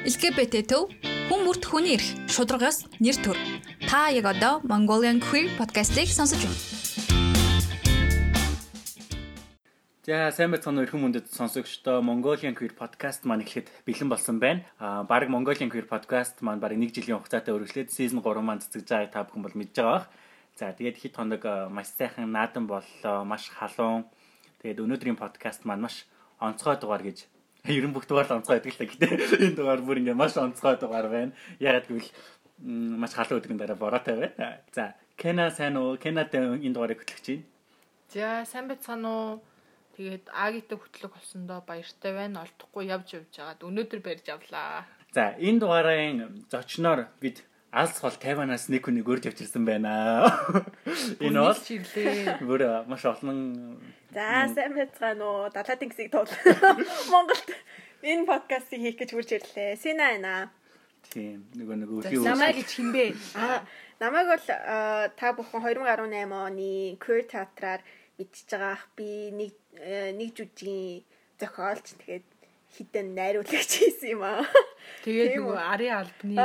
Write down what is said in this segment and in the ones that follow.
LGBT төв хүн бүрт хүний эрх шударгаас нэр төр. Та яг одоо Mongolian Queer podcast-ийг сонсож байна. За сайн уу эрхэм хүндэт сонсогчдоо Mongolian Queer podcast маань эхлэхэд бэлэн болсон байна. Аа баг Mongolian Queer podcast маань баг 1 жилийн хугацаатай өргөжлөөд season 3 маань цэцэж байгааг та бүхэн бол мэдж байгаа бах. За тэгээд хит хоног маш сайхан наадан боллоо, маш халуун. Тэгээд өнөөдрийн podcast маань маш онцгой дугаар гэж Ерөн бүх дугаар л онцгой байдаг л та. Гэтэ энэ дугаар бүр ингээ маш онцгой дугаар байна. Ягаад гэвэл маш халуун өдрийн дараа бороотой байна. За, Кена сайн уу? Кенад энэ дугаарыг хөтлөж чинь. За, сайн байцгаана уу? Тэгээд Агитай хөтлөг болсондоо баяртай байна. Олдохгүй явж явж байгаад өнөөдөр барьж авлаа. За, энэ дугаарын зочноор бид алс хол Тайванаас нэг хүнийг өрж авчирсан байна. Энэ бол чиглээ. Бүр маш олон За сайн байцгаана уу? Далаадын гисийг туул. Монголд энэ подкастыг хийх гэж хурж ирлээ. Сина байна. Тийм нөгөө нэг өхийн Намайг гэж хинбэ? Аа намайг бол та бүхэн 2018 оны Queer театраар мэдчихэж байгаа би нэг нэг жүжигийн зохиолч тэгээд хитэн найруулагч хийсэн юм аа. Тэгээд нөгөө арын албаны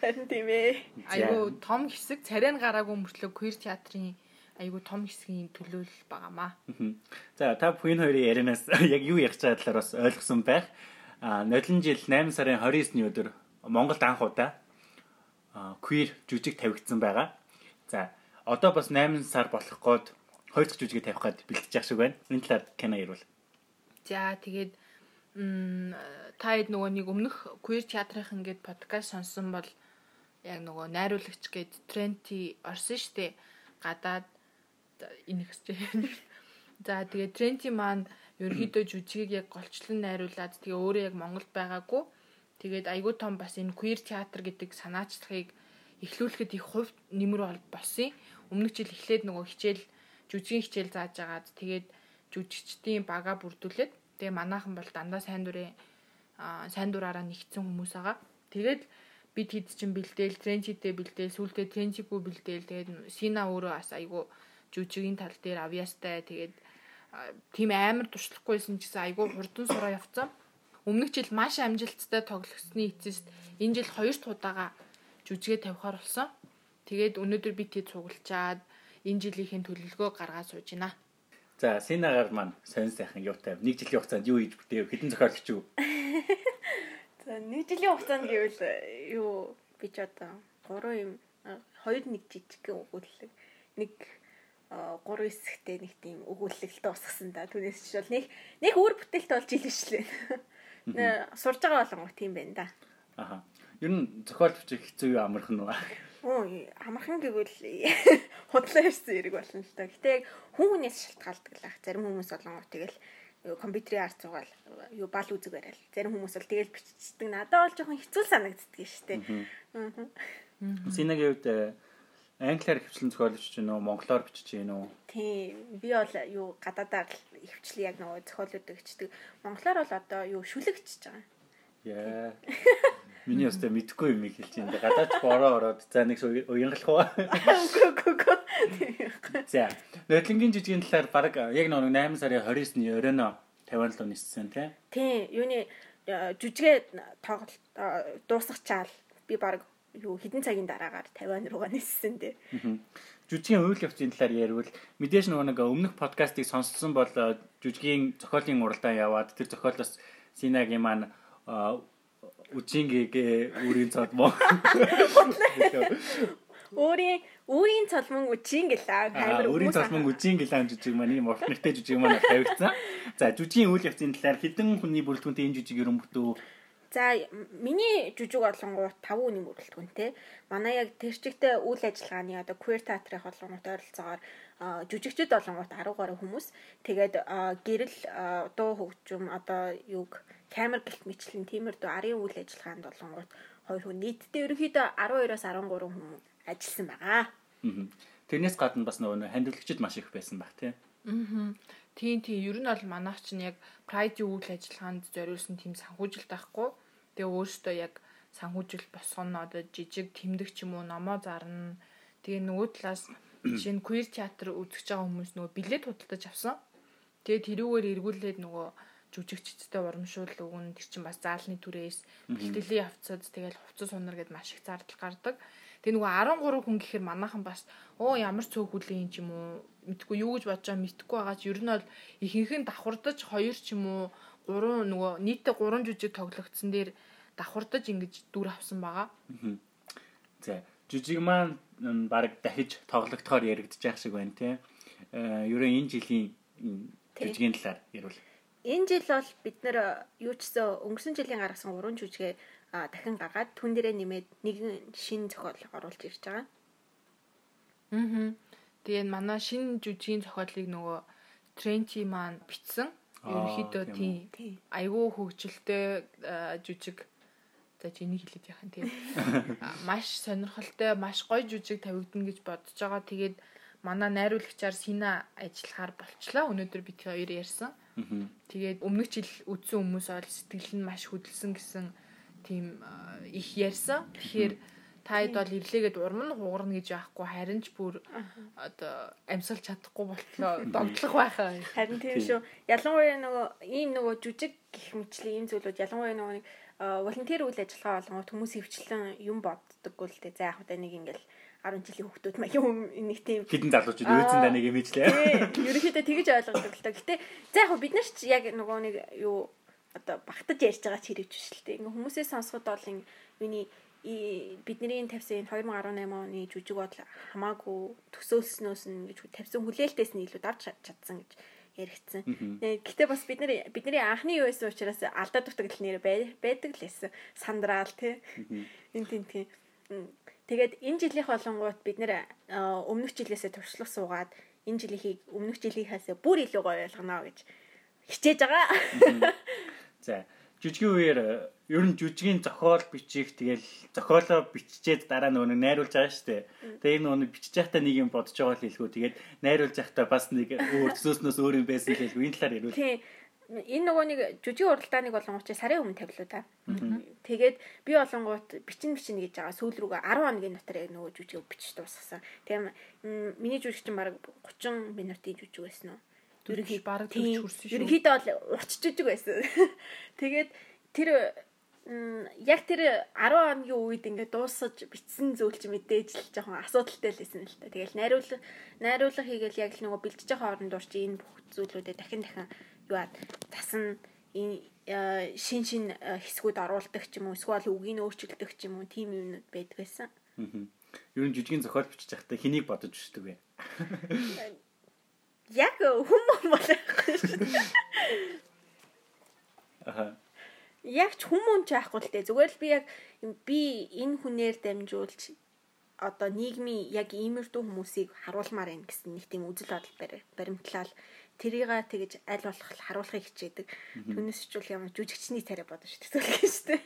харин тийм ээ. айгу том хэсэг царайн гараагүй мөртлөө queer театрын айгу том хэсгийн төлөөлөл байгаамаа. За та бүхэн хоёрын ярианаас яг юу ярих цаа талаар бас ойлгосон байх. А нодлон жил 8 сарын 29-ны өдөр Монголд анх удаа queer жүжиг тавигдсан байгаа. За одоо бас 8 сар болох гээд хоёр дахь жүжигээ тавих гээд бэлтэж явах шиг байна. Энэ талаар кино ярил. За тэгээд м таад нөгөө нэг өмнөх queer театрын ингээд подкаст сонсон бол яг нөгөө найруулагч гээд Тренти орсон штэ гадаад энэ хэсэг. За тэгээ Тренти маань ерөөдөө жүжигийг яг голчлон найруулад тэгээ өөрөө яг Монголд байгаагүй. Тэгээд айгүй том бас энэ queer театр гэдэг санаачлагыг эхлүүлэхэд их хувь нэмэр болсон. Өмнөх жил эхлээд нөгөө хичээл жүжигийн хичээл зааж агаад тэгээд жүжигчдийн бага бүрдүүлээд тэгээ манаахан бол дандаа сайн дурын сайн дураараа нэгцэн хүмүүс байгаа. Тэгээд бид хэд чин бэлдээл, тренчидээ бэлдээл, сүултээ тренчиггүй бэлдээл. Тэгээд Сина өөрөө бас айгүй жүжигийн тал дээр авьяастай. Тэгээд тийм амар туршлахгүйсэн ч гэсэн айгүй хурдан сураа явцсан. Өмнөх жил маш амжилттай тоглогсны эцэст энэ жил хоёр дахь удаага жүжигээ тавихаар болсон. Тэгээд өнөөдөр би тэд цуглчаад энэ жилийнхэн төлөвлөгөө гаргаад сууж байна. За, Синагаар маань сонь сайхан юутай. Нэг жилийн хугацаанд юу хийж бүтээв? Хэдэн зохиолч юу? За нэг жилийн хугацаанд гэвэл юу би ч одоо 3 юм 2 нэг жижиг өгүүлэг нэг 3 хэсэгтэй нэг тийм өгүүлэлт дуусгасан да. Түүнээс ч бол нэг нэг өөр бүтээлтэй болж илэрчлээ. Сурж байгаа болон тийм байна да. Аха. Ер нь зохиол бичих хэцүү юу амархан уу? Оо амархан гэвэл худлаа ирсэн хэрэг болно л та. Гэтэ яг хүн хүнээс шалтгаалдаг л ах. Зарим хүмүүс болон тэгэл компьютерийн арт зугаал юу бал үзэг барайл. Зарим хүмүүс бол тэгэл биччихдэг. Надад бол жоохон хэцүү санагддаг шүү дээ. Аа. Синагийн хувьд англиар хвчлэн зохиолч чинь нөө монголоор бичиж гин үү? Тийм. Би бол юу гадаадаар хвчлэн яг нөгөө зохиолууд бичдэг. Монголоор бол одоо юу шүлэгчж байгаа. Яа. Миний өстэй мэдхгүй юм хэлж байна. Гадаач бороо ороод за нэг уянгалах уу? Үгүй үгүй үгүй. За. Нотлингийн жижигэн талаар баг яг нэг 8 сарын 29-ний өрөөнө Таван руу ниссэн тий. Тийм. Юуны жүжигээ тоглолт дуусгачаал би баг юу хідэн цагийн дараагаар Таван руугаа ниссэн дээ. Жүжигийн үйл явцын талаар ярил мэдээж нөгөө нэг өмнөх подкастыг сонссон бол жүжигийн зохиолын уралдаан яваад тэр зохиолоос Синагийн маань үчингээ үрийн цадмоо. Өөрийн өөрийн цалман үчийн гэлээ. Амар өөрийн цалман үчийн гэлээ жүжиг маань ийм урт нэртэй жүжиг маань тавигдсан. За жүжигийн үйл явцын талаар хэдэн хүний бүрэлдэхүүнтэй энэ жүжиг ерөн бүтөө За миний жүжиг олонгууд 5 хүний бүрэлдэхүүнтэй. Манай яг тэрчигтэй үйл ажиллагааны одоо queer театрын холонгууд ойролцоогоор жүжигчд олонгууд 10 гаруй хүмүүс. Тэгээд гэрэл дуу хөгжим одоо юг камер гэлт мэтлэн тиймэрдүү арын үйл ажиллагаанд болонгууд хоёр хүн нийтдээ ерөнхийдөө 12-оос 13 хүн ажилласан байгаа. Тэрнээс гадна бас нөгөө хандлагчид маш их байсан баг тий. Аа. Тийм тийм ер нь бол манайх чинь яг Pride-ийн үйл ажиллагаанд зориулсан тийм санхүүжилт байхгүй. Тэгээ өөрөөсөө яг санхүүжил босгоно одоо жижиг тэмдэг ч юм уу номоо зарна. Тэгээ нөгөө талаас жишээ нь queer театр үзэж байгаа хүмүүс нөгөө билет худалдаж авсан. Тэгээ тэрүүгээр эргүүлээд нөгөө жүжигчдтэй урамшуул өгөн тэр чинь бас заалны түрээс бэлтгэлийн явцад тэгэл хувцас сунар гэд маш их зардал гардаг. Тэгээ нөгөө 13 хүн гэхээр манайхан бас оо ямар цөөх хүлээ юм ч юм уу мэдгүй юу гэж бодож байгаа мэдгүй байгаа ч ер нь бол ихэнх нь давхардаж хоёр ч юм уу гурван нөгөө нийтдээ гурван жүжиг тоглогдсон дээр давхардаж ингэж дүр авсан байгаа. За жүжиг маань баг дахиж тоглогдохоор яригдчих шиг байна тий. Э ерөө энэ жилийн жүжигийн талаар ярил. Энэ жил бол бид нэр юу чсэн өнгөрсөн жилийн гаргасан уран жүжигээ дахин гаргаад түн дээрээ нэмээд нэгэн шин зохиол оруулж ирж байгаа. Аа. Тэгээ манай шин жүжигийн зохиолыг нөгөө Тренти маань бичсэн. Ерөнхийдөө тийм айгүй хөгжилтэй жүжиг за чиний хэлээд яхан тийм маш сонирхолтой маш гоё жүжиг тавигдана гэж бодож байгаа. Тэгээд манай найруулагчаар Сина ажиллахаар болчлаа. Өнөөдөр бид хоёр ярьсан. Тэгээд өмнөх жил үдсэн хүмүүс ол сэтгэл нь маш хөдөлсөн гэсэн тийм их ярьсан. Тэгэхээр таад бол ирлээгээд урам нь хугарна гэж яахгүй харин ч бүр одоо амьсгалж чадахгүй болтлоо догтлох байхаа. Харин тийм шүү. Ялангуяа нөгөө ийм нөгөө жүжиг гих мэтлийн ийм зүйлүүд ялангуяа нөгөө нэг волонтер үйл ажиллагаа болгоод хүмүүс хөвчлэн юм боддоггүй л дээ. За яг одоо нэг ингээл 10 жилийн хүүхдүүд маяг юм нэг тийм хідэн залуучууд өөцөн даныг имижлээ. Ерөнхийдөө тэгэж ойлгодог л та. Гэтэ за яг бид нар ч яг нөгөө нэг юу одоо багтаж ярьж байгаа ч хэрэгжиж шүү дээ. Ингээ хүмүүсээс сонсоход бол юуны бидний тавьсан 2018 оны жүжиг бодол хамаагүй төсөөлснөөс нь гэж тавьсан хүлээлтээс нь илүү давж чадсан гэж яригдсан. Гэхдээ бас бид нар бидний анхны юу байсан учраас алдаад дутагдал нэр байдаг л байсан. Сандраал тий. Энд тийм тийм Тэгээд энэ жилийнх болонгууд бид нэр өмнөх жилээсээ туршлах суугаад энэ жилийнхийг өмнөх жилийнхээс бүр илүү гоё ойлгоно гэж хичээж байгаа. За жүжигийн үеэр ер нь жүжигийн зохиол бичих тэгэл зохиолоо биччихэд дараа нөгөө найруулж байгаа шүү дээ. Тэгээ энэ нөгөө бичиж байхдаа нэг юм бодож байгаа л хэлгүү. Тэгээд найруулж байхдаа бас нэг өөр төсөөснөөс өөр юм байсан хэлгүү. Энэ талаар ярил. Тийм энэ нөгөө нэг жүжиг уралдааныг болонгууд чи сарын өмнө тавилуу та. Тэгээд би болонгууд бичин бичин гэж байгаа сүүл рүүгээ 10 хоногийн дотор яг нөгөө жүжиг бичиж дуусгасан. Тийм миний жүжиг чинь баг 30 минутын жүжиг байсан уу? Ерөнхий баг төрж хүрсэн шүү. Ерөнхийдөө бол урч жүжиг байсан. Тэгээд тэр яг тэр 10 хоногийн үед ингээд дуусаж битсэн зүйл чи мэдээж л жоохон асуудалтай л байсан л та. Тэгэл найруулга найруулга хийгээл яг л нөгөө бэлдэж байгаа хооронд урч энэ бүх зүйлүүдэд дахин дахин юуад тасна энэ шин шин хэсгүүд оруулдаг ч юм уу эсвэл үгийг өөрчилдөг ч юм уу тийм юмнууд байдаг байсан. Аа. Ер нь жижигэн зохиол бичиж байхдаа хэнийг бодож бичдэг вэ? Яг хүмүүс болохгүй шүү. Аа. Яг ч хүмүүс ч байхгүй л дээ. Зүгээр л би яг би энэ хүнээр дамжуулж одоо нийгмийн яг иймэрдүү хүмүүсийг харуулмаар байна гэсэн нэг тийм үзэл бодол баримтлал тэрийга тэгэж аль болох харуулахыг хичээдэг. Түүнээс ч үл ямар жүжигчний царай бодож шүү дээ шүү дээ.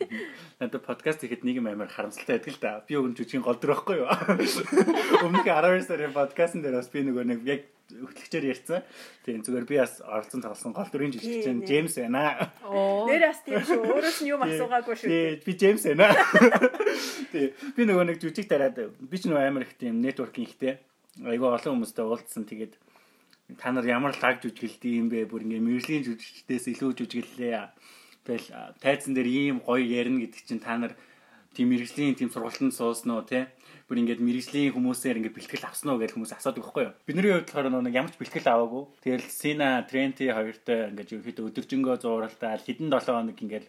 Надад подкаст ихэд нэг юм амар харамсалтай байдаг л да. Би өгөн жүжигийн гол дөр байхгүй юу? Өмнөх 12 сарын подкастн дээр бас би нөгөө нэг яг хөтлөгчээр ярьсан. Тийм зүгээр би бас оролцсон тоглосон гол дүрийн жүжигчин Джеймс байна. Нэр бас тийм шүү. Өөрөөс нь юм асуугаагүй шүү. Тийм би Джеймс байна. Тийм би нөгөө нэг жүжиг тараад би ч нөгөө амар их тийм нэтворкинг ихтэй. Айгаа олон хүмүүстэй уулзсан. Тэгээд та нар ямар лаг жүжиглдэг юм бэ? Бүр ингээ мэрэгжлийн жүжигчдээс илүү жүжиглэлээ. Тэгэл тайзан дээр ийм гоё ярина гэдэг чинь та нар тийм мэрэгжлийн тийм сургалтанд суусноо тий бүр ингээд мэрэгжлийн хүмүүсээр ингээд бэлтгэл авсан уу гэж хүмүүс асуудаг байхгүй юу. Бидний хувьд болохоор нэг ямар ч бэлтгэл аваагүй. Тэгэл Сина, Тренти хоёртой ингээд ерөөхдөө өдөржингөө зууралдаал хэдэн 7 хоног ингээд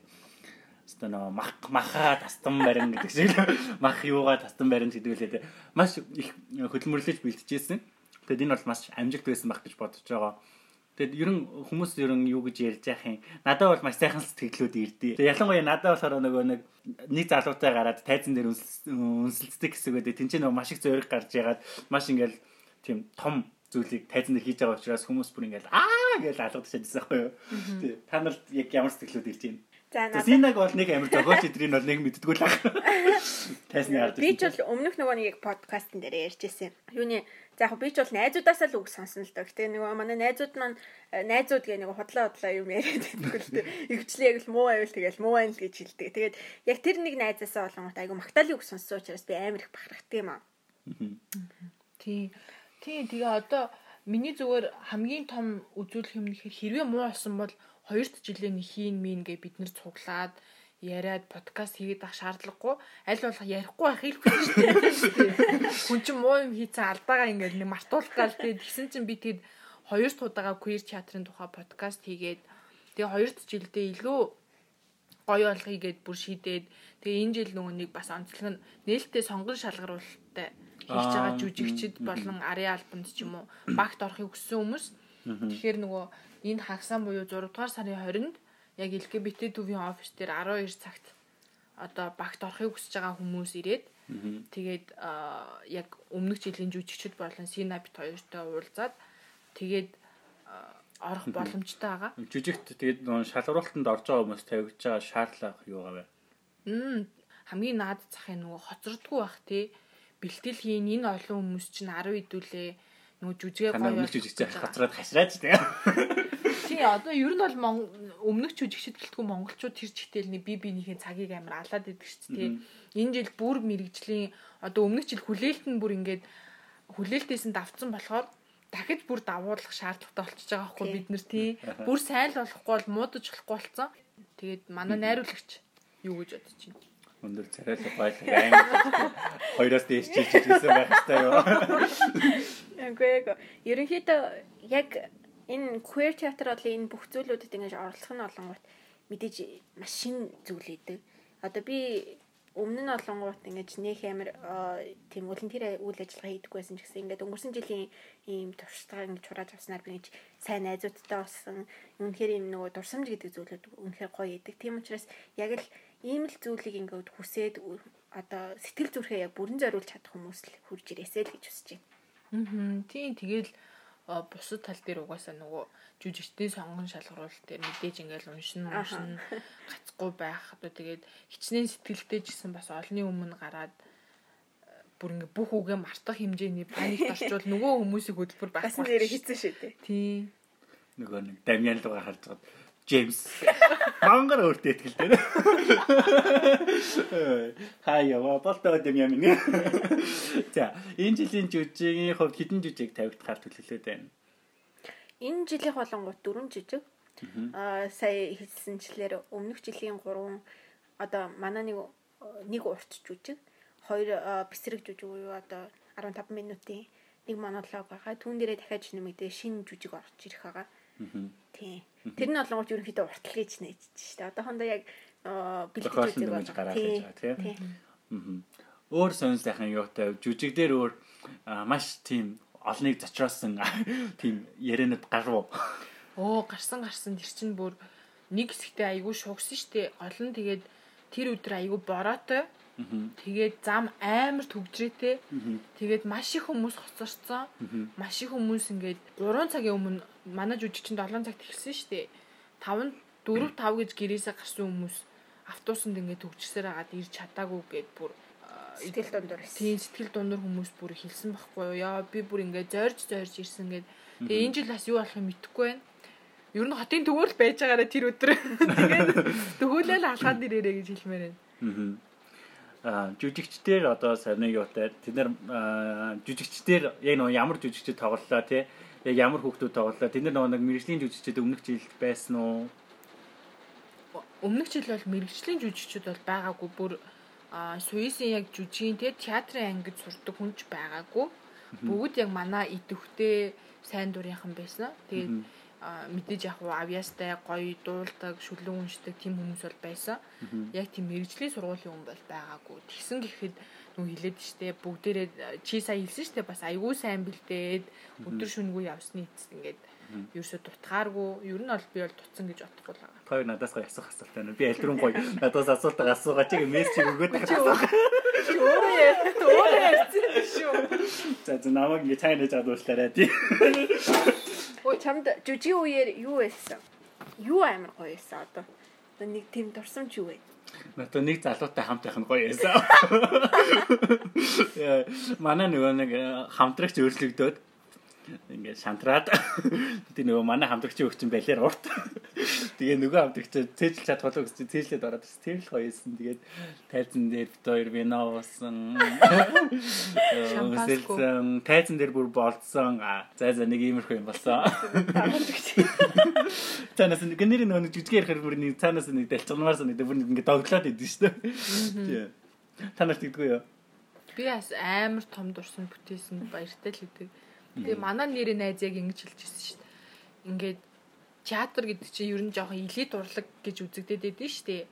өстө нөө мах маха тастан барин гэдэг шиг мах юугаа тастан барин гэдгүүлээ. Маш их хөдөлмөрлөж бэлтжижсэн. Тэгэд энэ бол маш амжилт байсан байх гэж бодож байгаа. Тэгэд ерөн хүмүүс ерөн юу гэж ярьж яах юм. Надад бол маш сайхан сэтгэлүүд ирдээ. Тэг ялангуяа надад болохоор нөгөө нэг нэг залуутай гараад тайзан дээр үнсэлцдэг хэсэг байдаг. Тин чинь нөгөө маш их зөриг гарч ягаад маш ингээл тийм том зүйлийг тайзан дээр хийж байгаа учраас хүмүүс бүр ингээл аа гэж алгадчихсан байхгүй юу. Тий. Та нарт яг ямар сэтгэлүүд ирж байна? За надад Зинаг бол нэг амар зохиолч эдрийг бол нэг мэддэггүй л ах. Тайсны ард. Би ч бол өмнөх нөгөө нэг подкастн дээр ярьж ирсэн. Юуны за яг би ч бол найзуудаасаа л үг сонсон л доо. Гэтэ нөгөө манай найзууд маань э, найзууд гээ нэг худлаа худлаа юм яриад байдаг л дээ. Игчлээ яг л муу байвал тэгэл муу байл гэж хэлдэг. Тэгээд яг тэр нэг найзаасаа болонгот айгу магтаалын үг сонссон учраас би амар их бахархдаг юм аа. Тий. Тий тэгээ одоо миний зүгээр хамгийн том үзүүлэх юм нэхэр хэрвээ муу болсон бол хоёрт жилийн хийн мин гэ бид нар цуглаад яриад подкаст хийгээд ах шаардлагагүй. Аль болох ярихгүй байхыг хүсэж шүү дээ. Хүн чинь муу юм хийцэн алдаагаа ингээд нэг мартуулах гал тэгээд тэгсэн чинь би тэгэд хоёр тудаага queer театрын тухай подкаст хийгээд тэгээ хоёрт жилдээ илүү гоё болгоё гэд бүр шийдээд тэгээ энэ жил нөгөө нэг бас онцлог нь нээлттэй сонгон шалгаруулалттай хийж байгаа жүжигчд болон арын албанд ч юм уу багт орохыг хүссэн хүмүүс. Тэгэхээр нөгөө энэ хагсаан буюу 6 дугаар сарын 20-нд яг LGBT төвийн офис дээр 12 цагт одоо багт орохыг хүсэж байгаа хүмүүс ирээд тэгээд яг өмнөх жилийн жүжигчд болон Синапт хоёртой уулзаад тэгээд орох боломжтой байгаа. Жүжигт тэгээд шалгуулалтанд орж байгаа хүмүүс тавигдж байгаа шаардлага юу гавэ? Мм хамгийн наад захын нөгөө хоцордгүй бах тий бэлтгэл хийн энэ олон хүмүүс чинь 10 идүүлээ нөгөө жүжигээ гоё жүжигч хацраад хашраач тэгээ. Тий одоо ер нь бол өмнөх жүжигчд гэлтгүй монголчууд тэр чигтэл нэг би бинийхээ цагийг амар алаад идэг шүү дээ. Энэ жил бүр мэрэгжлийн одоо өмнөх жил хүлээлт нь бүр ингээд хүлээлтээс нь давцсан болохоор дахиж бүр давуулах шаардлагатай болчихж байгаа хгүй бид нар тий. Бүр сайн л болохгүй бол муудаж болохгүй болцсон. Тэгээд манай найруулагч юу гэж бодож байна? өндөр царайлаг байлаг англи хоёроос дээш чийж гэсэн байх хэрэгтэй юу. Эгэ ерөнхийдөө яг энэ queer театр бол энэ бүх зүйлүүдэд ингэж оролцох нь олонгууд мэдээж маш шин зүйл идэг. Одоо би өмнө нь олонгууд ингэж нөх амир тийм волонтер үйл ажиллагаа хийдэг байсан ч гэсэн ингээд өнгөрсөн жилийн ийм туршлагаа ингэж хурааж авснаар би ингэж сайн найзуудтай болсон. Үнэхээр ийм нөгөө дурсамж гэдэг зүйлүүд үнэхээр гоё идэг. Тийм учраас яг л ийм л зүйлийг ингээд хүсээд одоо сэтгэл зүрхээ яг бүрэн зориулж чадах хүмүүс л хурж ирээсэй л гэж хүсэж байна. Аа тийм тэгэл бусад тал дээр угаасаа нөгөө жүжигчдийн сонгон шалгаруулалт дээр мэдээж ингээл уншин уншин гацхгүй байх одоо тэгээд хичнээн сэтгэлтэй ч гэсэн бас олонний өмнө гараад бүр ингээ бүх үгээ мартах хэмжээний паникт орчвол нөгөө хүмүүсийг хөдөлбөр байх бас нэрээ хийсэн шүү дээ. Тийм. Нөгөө нэг Дамьян луга харж байгаа Джеймс мангар өөртөө ихтэй. Хаяа, болтоо Дамьян минь. За, энэ жилийн жүжигийн хувьд хэдэн жүжиг тавигдахаар төлөвлөд байна? Энэ жилийн болонгууд дөрвөн жүжиг. Аа сая хэлсэнчлэр өмнөх жилийн 3 одоо манай нэг нэг урт жүжиг, хоёр бэсрэг жүжиг уу одоо 15 минутын нэг монолог байгаа. Түүн дээрээ дахиад нэмэгдээ шинэ жүжиг орж ирэх байгаа. Тийм. Тэр нь олонгууд ерөнхийдөө уртл гэж нээжж шүү дээ. Одоохондоо яг бэлтгэж үзэж гараад байж байгаа тийм. Өөр сонир сайхан юутай жүжиг дээр өөр маш тийм олныг зочроосон тийм яриануд гарав. Оо гарсан гарсан тэр чинь бүр нэг хэсэгтээ айгүй шугсан штэ. Гол нь тэгээд тэр өдөр айгүй бороотой. Тэгээд зам амар төгжрээтэй. Тэгээд маш их хүмүүс хоцорсон. Маш их хүмүүс ингээд 3 цагийн өмнө манай жүжигчин 7 цагт эхэлсэн шүү дээ. 5 4 5 гэж гэрээсээ гарсан хүмүүс автобусанд ингээд төгжсээр агаад ирж чадаагүй гэд бүр сэтгэл дундуур. Тийм сэтгэл дундуур хүмүүс бүр хэлсэн байхгүй юу. Яа би бүр ингээд зорж зорж ирсэн гэд. Тэгээ энэ жил бас юу болох юм мэдэхгүй байна. Ер нь хотын төгөөл байж байгаараа тэр өдөр. Тэгээд төгөөлөл алхаад ирээрэй гэж хэлмээр байна. Аа жүжигчдэр одоо сарны юутай тэд нар жүжигчдэр яг нөө ямар жүжигчд тоглолоо тий яг ямар хүүхдүүд тоглолоо. Тэнд нөгөө нэг мэрэгжлийн жүжигчид өмнөх жилд байсан уу? Өмнөх жил бол мэрэгжлийн жүжигчид бол байгаагүй бүр Суисын яг жүжигийн те театрын ангид сурдаг хүнч байгаагүй. Бүгд яг манай идэвхтэй сайн дурынхан байсан. Тэгээд мэдээж яг авьяастай гоё дуулдаг, шүлэн уншдаг тийм хүмүүс бол байсан. Яг тийм мэрэгжлийн сургуулийн хүн бол байгаагүй. Тэгсэн гэхэд нүү хилээд штэ бүгдээрээ чи сая хэлсэн штэ бас айгүй сайн бэлдээд өдөр шүнгүй явсны эцэст ингээд ерөөсө дутгааргүй ер нь бол би бол дутсан гэж бодохгүй л байгаа. Хоёр надаас гоё асуух асуулт байна. Би альтрын гоё надаас асуултаа асуугаа чи мессеж өгөөд асуух. Өөрөө яа. Өөрөө ярьсан шүү. За за намайг ингэ цайнаа жадууллаарай тий. Чамд жүжиг үеэр юу байсан? Юу амар гоё байсан одоо? Нэг тийм дурсамж юу вэ? Надад нэг залуутай хамт байх нь гоё байсан. Манай нөгөө нэг хамтрагч өөрчлөгдөөд ингээд шантраад тэр нөгөө манай хамтрагчийн өгчин байлаар урт. Тэгээ нөгөө хамтрагч цээжл чадхолоо гэж цээжлээд ороод ирсэн. Тэр л хоёрсэн. Тэгээд тайзан дээр хоёр вино уусан. Шампанское. Тайзан дээр бүр болцсон. За за нэг иймэрхүү юм болсон. Танаас нэг нэр нөгөө жижиг ярихаар бүр нэг цаанаас нэг дэлцгнмаар санагдав. Бүр нэг ингээд доглоод идэв шүү дээ. Танаас тэгдэггүй юу? Би бас амар том дурсан бүтээсэн баяртай л үдэг. Тэгээ манай нэрийн найз яг ингэж хэлж ирсэн шүү дээ. Ингээд театр гэдэг чинь ер нь жоохон элит урлаг гэж үзэгдээд байдэн шүү дээ.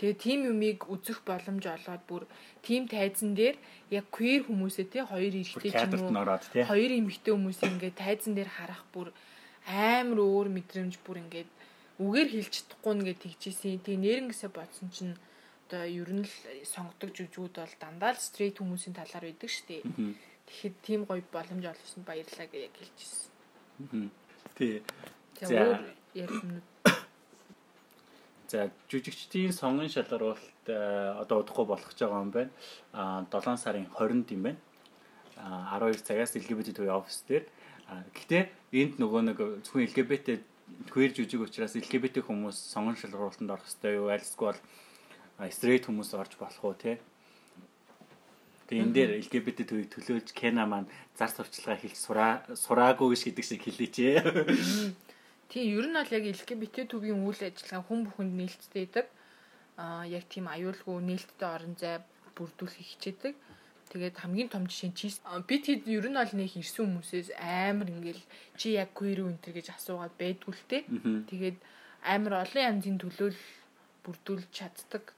Тэгээ тийм юмыг үзэх боломж олоод бүр тийм тайзан дээр яг queer хүмүүсээ те хоёр эрэгтэй ч юм уу хоёр эмэгтэй хүмүүсийг ингээд тайзан дээр харах бүр амар өөр мэдрэмж бүр ингээд үгээр хэлж чадахгүй нэгэ тэгжсэн. Тэгээ нэрнгээсээ бодсон чинь одоо ер нь л сонгодог жүжгүүд бол дандаа л стрейт хүмүүсийн талаар байдаг шүү дээ. Тэгэхэд тийм гоё боломж олгосонд баярлалаа гэж яг хэлчихсэн. Тий. За өөр ярих За жүжигчдийн сонгон шалгаруулалт одоо удахгүй болох гэж байгаа юм байна. А 7 сарын 20-нд юм байна. А 12 цагаас LGBT төвийн офис дээр. Гэхдээ энд нөгөө нэг зөвхөн LGBT queer жүжиг учраас LGBT хүмүүс сонгон шалгаруулалтанд орох хэрэгтэй юу? Альсгүй бол стрейт хүмүүс орж болох уу те? Тэгээ энэ дээр LGBT төвийг төлөөлж Кена маань зар сурчлагаа хэлж сураа сураагүй ш гэдэг шиг хэлээч. Тийм ер нь бол яг LGBT төвийн үйл ажиллагаа хүн бүхэнд нээлттэй байдаг. Аа яг тийм аюулгүй нээлттэй орон зай бүрдүүлэх хичээдэг. Тэгээд хамгийн том жишээ чи бид хэд ер нь бол нэг ирсэн хүмүүсээс амар ингээл чи яг queer энэ гэж асуугаад байдгүй л те. Тэгээд амар олон янзын төлөөл бүрдүүлж чаддаг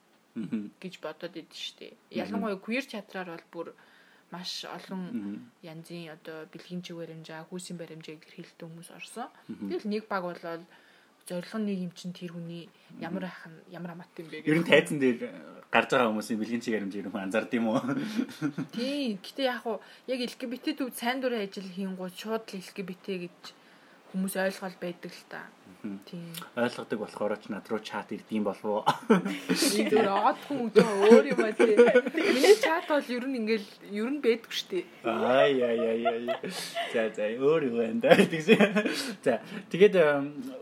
гэж бодоод идэв штэ. Ялангуяа queer театраар бол бүр маш олон янзын одоо бэлгийн чиг баримжаа, хүүсийн баримжааг илэрхийлдэг хүмүүс орсон. Тэгэл нэг баг болол зорилго нэг юм чинь тэр хүний ямар ахын ямар амттай юм бэ гэх. Ер нь тайзан дээр гарч байгаа хүмүүсийн бэлгийн чиг баримж ер нь анзаард юм уу? Тий. Гэтэ яг хуу яг LGBT төв сайн дурын ажил хийнгууд шууд л LGBT гэж хүмүүс ойлгоол байдаг л та. Ойлгодог болохоор ч над руу чат ирдэм болов уу? Тэр од хүн өөр юм аа тий. Миний чат бол ер нь ингээл ер нь байдгүй штэ. Ай яй яй яй. За за өөр юу вэ да тэгсэн. За тэгээд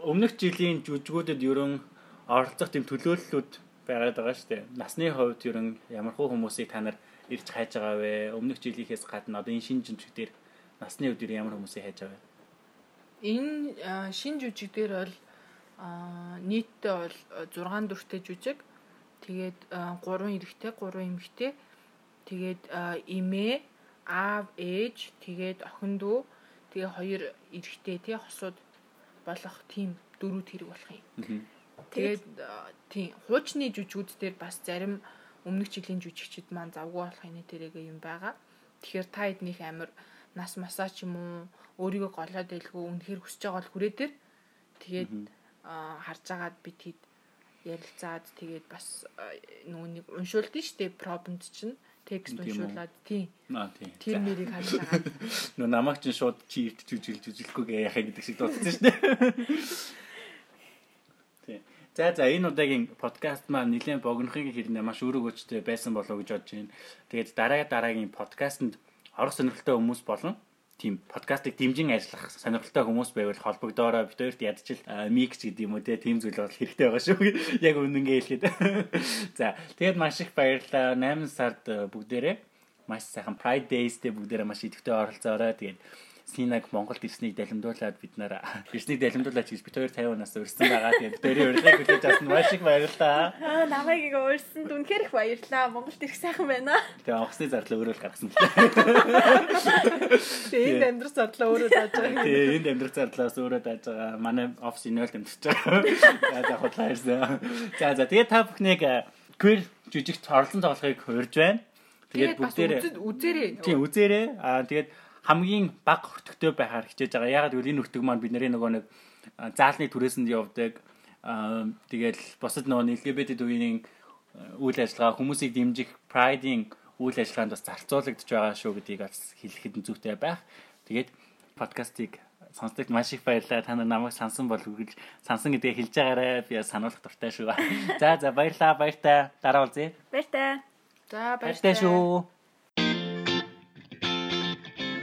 өмнөх жилийн жүжигүүдэд ерөн оролцох тийм төлөөллүүд байгаад байгаа штэ. Насны хувьд ерөн ямархуу хүмүүсийг та нар ирж хайж байгаа вэ? Өмнөх жилийнхээс гадна одоо энэ шинэ жинжиг дээр насны үед ямар хүмүүсийг хайж байгаа вэ? Энэ шин жүжиг дээр бол нийтдээ бол 6 дүртэй жүжиг. Тэгээд 3 эрэгтэй, 3 эмэгтэй. Тэгээд эмээ, аав, ээж, тэгээд охин дүү, тэгээ хоёр эрэгтэй тий хосууд болох тийм дөрүүд хэрэг болох юм. Тэгээд тийм хуучны жүжигүүд дээр бас зарим өмнөх жилийн жүжигчид маань завгүй болох энэ тэрэг юм байгаа. Тэгэхээр та эднийх амир нас масаа ч юм уу өөрийгөө голоод байлгүй үнэхээр хүсэж байгаа бол хүрээ дээр тэгээд харж агаад бид хэд ярилцаад тэгээд бас нөгөө нэг уншуулдээ штэ пробонд чинь текст уншуулад тийм. Аа тийм. Тэр мэрийг харж байгаа. Нөө намайг чинь шууд чи ирт жүжиглж жүжиглэхгүй гээ яхаа гэдэг шиг дуудсан шүү дээ. Тийм. За за энэ удаагийн подкаст маань нэлээд богинохын хэрнээ маш өрөөгөөчтэй байсан болов уу гэж бодож байна. Тэгээд дараа дараагийн подкастэнд орох сонирхолтой хүмүүс болон тийм подкастыг дэмжин ажиллах сонирхолтой хүмүүс байвал холбогдоорой бид хоёрт ядчил микс гэдэг юм уу те тийм зүйл бол хэрэгтэй байгаа шүү. Яг үнэнгээ хэлэхэд. За тэгээд маш их баярлалаа. 8 сард бүгдээрээ маш сайхан Pride Days-тэй бүгдээрээ маш идэвхтэй оролцоорой. Тэгээд Синаг Монголд ирснийг далимдуулаад бид нараа ирснийг далимдуулаач гэж бид хоёр 50 нас өрсөн байгаа. Тэгээд хоёрын урилгыг хүлээж авсан маш их баярлалаа. Аа намайг ингээ өрсөнд үнэхээр их баярлалаа. Монголд ирэх сайхан байна. Тэгээ онгоцны зарлаа өөрөө л гаргасан. Тэгээ энд амьдрах зарлаа өөрөө дааж байгаа. Тэгээ энд амьдрах зарлаас өөрөө дааж байгаа. Манай офис инээл дамжиж байгаа. За худлаа ирсэн. За за тэгээ та бүхнийг queer жүжигт орлон тоглохыг урьж байна. Тэгээд бүгдээрээ үзээрэй. Тийм үзээрэй. Аа тэгээд хамгийн бага өртөгтэй байхаар хичээж байгаа. Ягаад гэвэл энэ өртөг маань бидний нөгөө нэг заалны түрээсэнд явдаг. Тэгэл бусад нөгөө LGBT төвийн үйл ажиллагаа хүмүүсийг дэмжих Pride-ийн үйл ажиллагаанд бас зарцуулагдж байгаа шүү гэдгийг бас хэлэхэд зүйтэй байх. Тэгээд подкастыг сонсдогт маш их баярлалаа. Та нар намайг сансан бол үргэлж сансан гэдгээ хэлж байгаарай. Би сануулгах дуртай шүү. За за баярлалаа. Баяртай. Дараа уулзъя. Баяртай. За баяртай шүү.